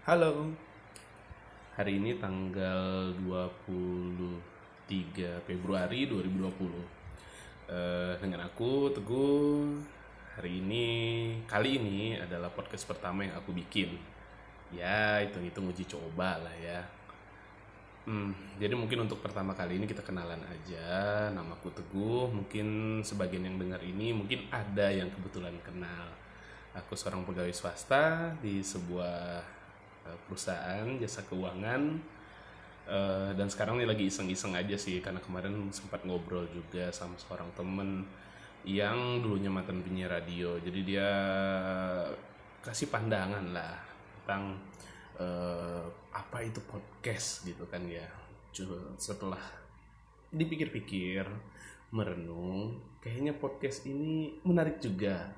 Halo. Hari ini tanggal 23 Februari 2020. Eh, dengan aku Teguh. Hari ini kali ini adalah podcast pertama yang aku bikin. Ya, hitung-hitung uji coba lah ya. Hmm, jadi mungkin untuk pertama kali ini kita kenalan aja. Namaku Teguh. Mungkin sebagian yang dengar ini mungkin ada yang kebetulan kenal. Aku seorang pegawai swasta di sebuah perusahaan jasa keuangan. Eh, dan sekarang ini lagi iseng-iseng aja sih karena kemarin sempat ngobrol juga sama seorang temen yang dulunya mantan penyiar radio. Jadi dia kasih pandangan lah tentang eh, apa itu podcast gitu kan ya. Setelah dipikir-pikir, merenung, kayaknya podcast ini menarik juga.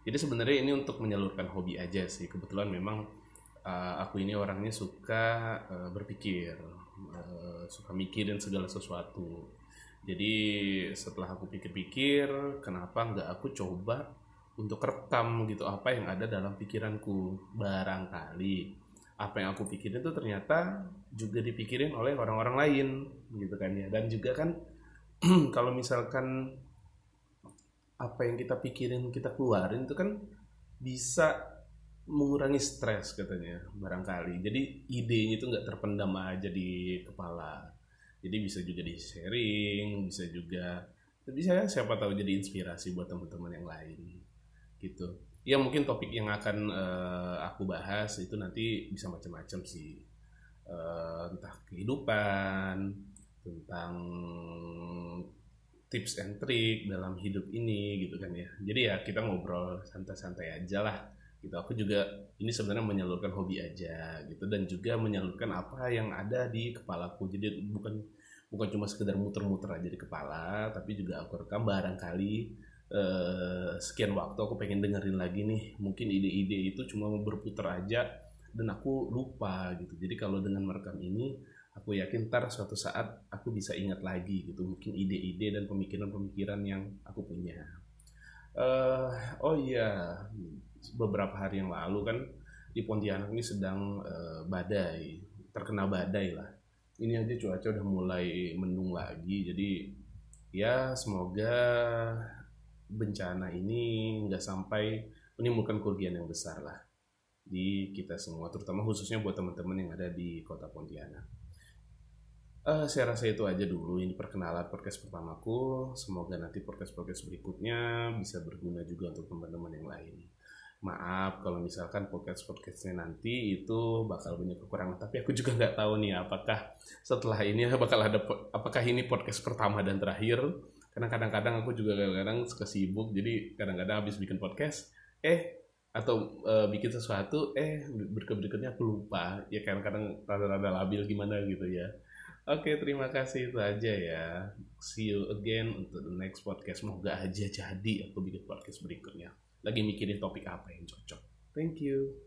Jadi sebenarnya ini untuk menyalurkan hobi aja sih. Kebetulan memang uh, aku ini orangnya suka uh, berpikir, uh, suka mikirin segala sesuatu. Jadi setelah aku pikir-pikir, kenapa nggak aku coba untuk rekam gitu apa yang ada dalam pikiranku barangkali apa yang aku pikirin itu ternyata juga dipikirin oleh orang-orang lain gitu kan ya dan juga kan kalau misalkan apa yang kita pikirin kita keluarin itu kan bisa mengurangi stres katanya barangkali jadi idenya itu nggak terpendam aja di kepala jadi bisa juga di sharing bisa juga bisa siapa tahu jadi inspirasi buat teman-teman yang lain gitu ya mungkin topik yang akan eh, aku bahas itu nanti bisa macam-macam sih Eh, entah kehidupan tentang tips and trick dalam hidup ini gitu kan ya. Jadi ya kita ngobrol santai-santai aja lah. Gitu. Aku juga ini sebenarnya menyalurkan hobi aja gitu dan juga menyalurkan apa yang ada di kepalaku. Jadi bukan bukan cuma sekedar muter-muter aja di kepala, tapi juga aku rekam barangkali eh, sekian waktu aku pengen dengerin lagi nih. Mungkin ide-ide itu cuma berputar aja dan aku lupa gitu. Jadi kalau dengan merekam ini aku yakin ntar suatu saat aku bisa ingat lagi gitu mungkin ide-ide dan pemikiran-pemikiran yang aku punya eh oh iya beberapa hari yang lalu kan di Pontianak ini sedang eh, badai terkena badai lah ini aja cuaca udah mulai mendung lagi jadi ya semoga bencana ini nggak sampai menimbulkan kerugian yang besar lah di kita semua terutama khususnya buat teman-teman yang ada di kota Pontianak Eh, saya rasa itu aja dulu ini perkenalan podcast pertamaku. Semoga nanti podcast-podcast berikutnya bisa berguna juga untuk teman-teman yang lain. Maaf kalau misalkan podcast-podcastnya nanti itu bakal banyak kekurangan. Tapi aku juga nggak tahu nih apakah setelah ini bakal ada apakah ini podcast pertama dan terakhir. Karena kadang-kadang aku juga kadang-kadang suka sibuk. Jadi kadang-kadang habis bikin podcast, eh atau eh, bikin sesuatu, eh berikut-berikutnya aku lupa. Ya kadang-kadang rada-rada labil gimana gitu ya. Oke, terima kasih itu aja ya. See you again untuk the next podcast. Semoga aja jadi aku bikin podcast berikutnya. Lagi mikirin topik apa yang cocok. Thank you.